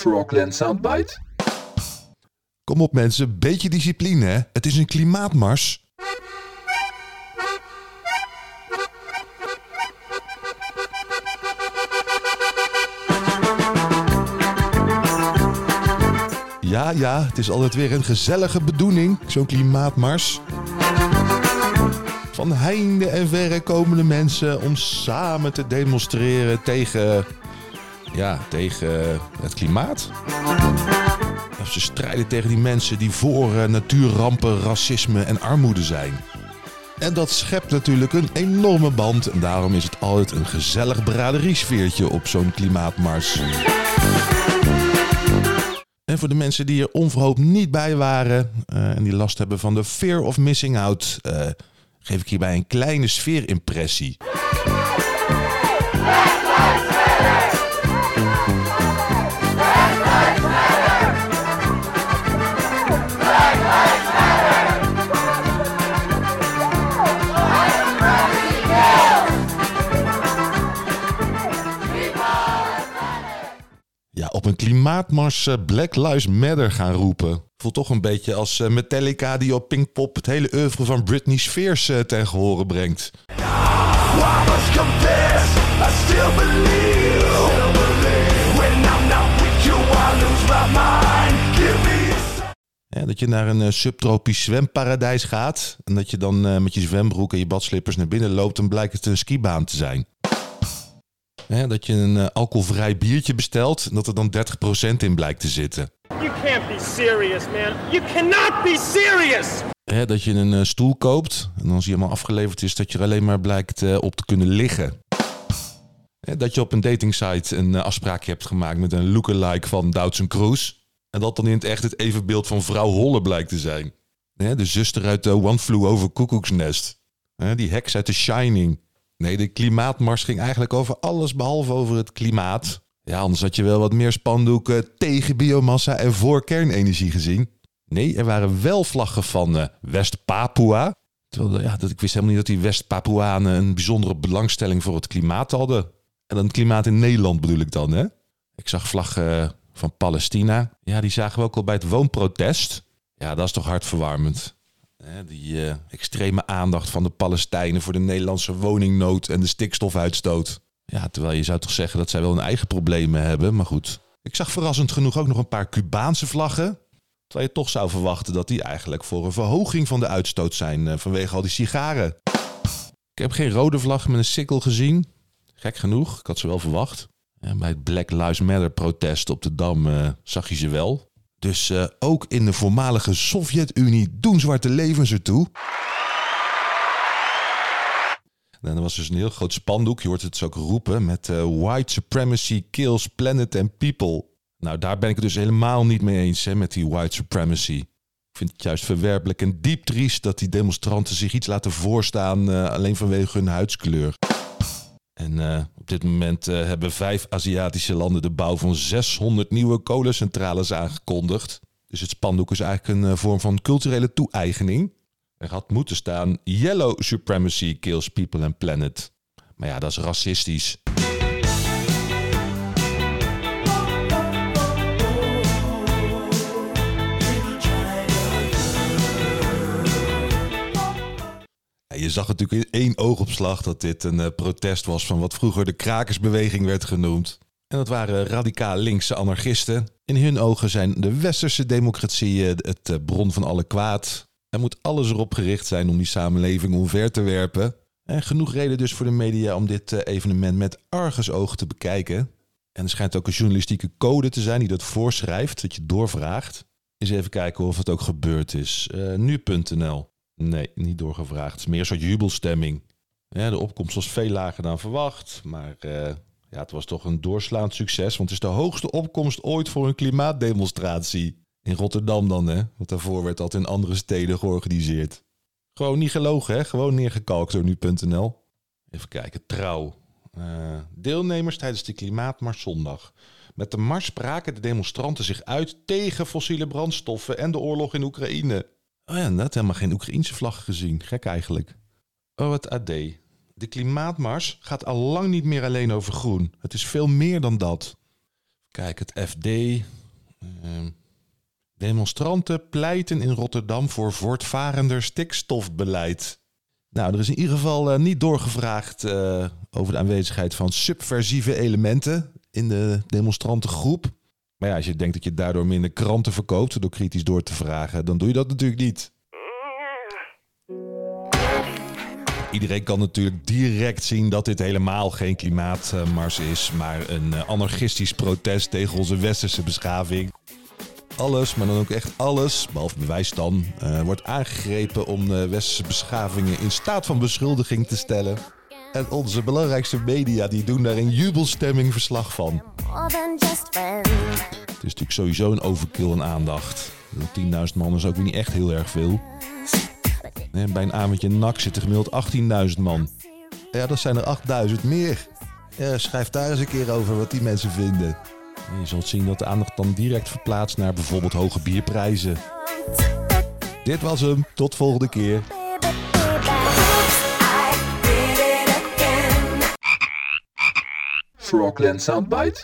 Frogland Soundbite? Kom op mensen, beetje discipline hè. Het is een klimaatmars. Ja, ja, het is altijd weer een gezellige bedoeling, zo'n klimaatmars. Van heinde en verre komen de mensen om samen te demonstreren tegen, ja, tegen het klimaat. Ze strijden tegen die mensen die voor eh, natuurrampen, racisme en armoede zijn. En dat schept natuurlijk een enorme band. En daarom is het altijd een gezellig braderiesfeertje op zo'n klimaatmars. En voor de mensen die er onverhoopt niet bij waren eh, en die last hebben van de fear of missing out, eh, geef ik hierbij een kleine sfeerimpressie. Een klimaatmars eh, Black Lives Matter gaan roepen. Voelt toch een beetje als eh, Metallica die op Pinkpop het hele oeuvre van Britney Spears eh, ten gehore brengt. Ja, dat je naar een subtropisch zwemparadijs gaat. En dat je dan met je zwembroek en je badslippers naar binnen loopt. En blijkt het een skibaan te zijn. Ja, dat je een eh, alcoholvrij biertje bestelt. En dat er dan 30% in blijkt te zitten. You can't be serious, man. You cannot be serious! Hè, dat je een eh, stoel koopt en als die helemaal afgeleverd is, dat je er alleen maar blijkt eh, op te kunnen liggen. Hè, dat je op een datingsite een afspraakje hebt gemaakt met een lookalike van Doutzen Cruise. En dat dan in het echt het evenbeeld van vrouw Holle blijkt te zijn. Hè, de zuster uit de One Flew Over Cuckoo's Nest. Hè, die heks uit The Shining. Nee, de klimaatmars ging eigenlijk over alles behalve over het klimaat. Ja, anders had je wel wat meer spandoeken tegen biomassa en voor kernenergie gezien. Nee, er waren wel vlaggen van eh, West-Papua. Terwijl, ja, dat, ik wist helemaal niet dat die West-Papuanen een bijzondere belangstelling voor het klimaat hadden. En dan het klimaat in Nederland bedoel ik dan, hè? Ik zag vlaggen eh, van Palestina. Ja, die zagen we ook al bij het woonprotest. Ja, dat is toch hartverwarmend. Die eh, extreme aandacht van de Palestijnen voor de Nederlandse woningnood en de stikstofuitstoot. Ja, terwijl je zou toch zeggen dat zij wel hun eigen problemen hebben, maar goed. Ik zag verrassend genoeg ook nog een paar Cubaanse vlaggen. Terwijl je toch zou verwachten dat die eigenlijk voor een verhoging van de uitstoot zijn eh, vanwege al die sigaren. Ik heb geen rode vlag met een sikkel gezien. Gek genoeg, ik had ze wel verwacht. Bij het Black Lives Matter protest op de Dam eh, zag je ze wel. Dus eh, ook in de voormalige Sovjet-Unie doen zwarte levens ertoe. En er was dus een heel groot spandoek, je hoort het dus ook roepen, met eh, White Supremacy Kills Planet and People. Nou, daar ben ik het dus helemaal niet mee eens hè, met die white supremacy. Ik vind het juist verwerpelijk en diep triest dat die demonstranten zich iets laten voorstaan eh, alleen vanwege hun huidskleur. En eh, op dit moment eh, hebben vijf Aziatische landen de bouw van 600 nieuwe kolencentrales aangekondigd. Dus het spandoek is eigenlijk een eh, vorm van culturele toe-eigening. Er had moeten staan Yellow Supremacy Kills People and Planet. Maar ja, dat is racistisch. Je zag natuurlijk in één oogopslag dat dit een eh, protest was van wat vroeger de krakersbeweging werd genoemd. En dat waren radicaal linkse anarchisten. In hun ogen zijn de westerse democratieën het eh, bron van alle kwaad. Er moet alles erop gericht zijn om die samenleving omver te werpen. En genoeg reden dus voor de media om dit eh, evenement met argusogen te bekijken. En er schijnt ook een journalistieke code te zijn die dat voorschrijft, dat je doorvraagt. Eens even kijken of het ook gebeurd is. Eh, Nu.nl. Nee, niet doorgevraagd. Het is meer een soort jubelstemming. De opkomst was veel lager dan verwacht. Maar eh, ja, het was toch een doorslaand succes. Want het is de hoogste opkomst ooit voor een klimaatdemonstratie. In Rotterdam dan, hè? Want daarvoor werd dat in andere steden georganiseerd. Gewoon niet gelogen, hè? Gewoon neergekalkt door nu.nl. Even kijken, trouw. Eh, deelnemers tijdens de Klimaatmars zondag. Met de mars spraken de demonstranten zich uit tegen fossiele brandstoffen en de oorlog in Oekraïne. Oh ja, net helemaal geen Oekraïense vlag gezien. Gek eigenlijk. Oh, het AD. De klimaatmars gaat al lang niet meer alleen over groen. Het is veel meer dan dat. Kijk, het FD. Ehm, demonstranten pleiten in Rotterdam voor voortvarender stikstofbeleid. Nou, er is in ieder geval eh, niet doorgevraagd eh, over de aanwezigheid van subversieve elementen in de demonstrantengroep. Maar ja, als je denkt dat je daardoor minder kranten verkoopt door kritisch door te vragen, dan doe je dat natuurlijk niet. Iedereen kan natuurlijk direct zien dat dit helemaal geen klimaatmars is, maar een eh, anarchistisch protest tegen onze westerse beschaving. Alles, maar dan ook echt alles, behalve bewijs dan, eh, wordt aangegrepen om de westerse beschavingen in staat van beschuldiging te stellen. En onze belangrijkste media die doen daar in jubelstemming verslag van. Het is natuurlijk sowieso een overkill aan aandacht. 10.000 man is ook niet echt heel erg veel. Nee, bij een avondje NAC zitten gemiddeld 18.000 man. Ja, dat zijn er 8.000 meer. Ja, schrijf daar eens een keer over wat die mensen vinden. En je zult zien dat de aandacht dan direct verplaatst naar bijvoorbeeld hoge bierprijzen. Dit was hem. Tot volgende keer. Frogland Soundbite.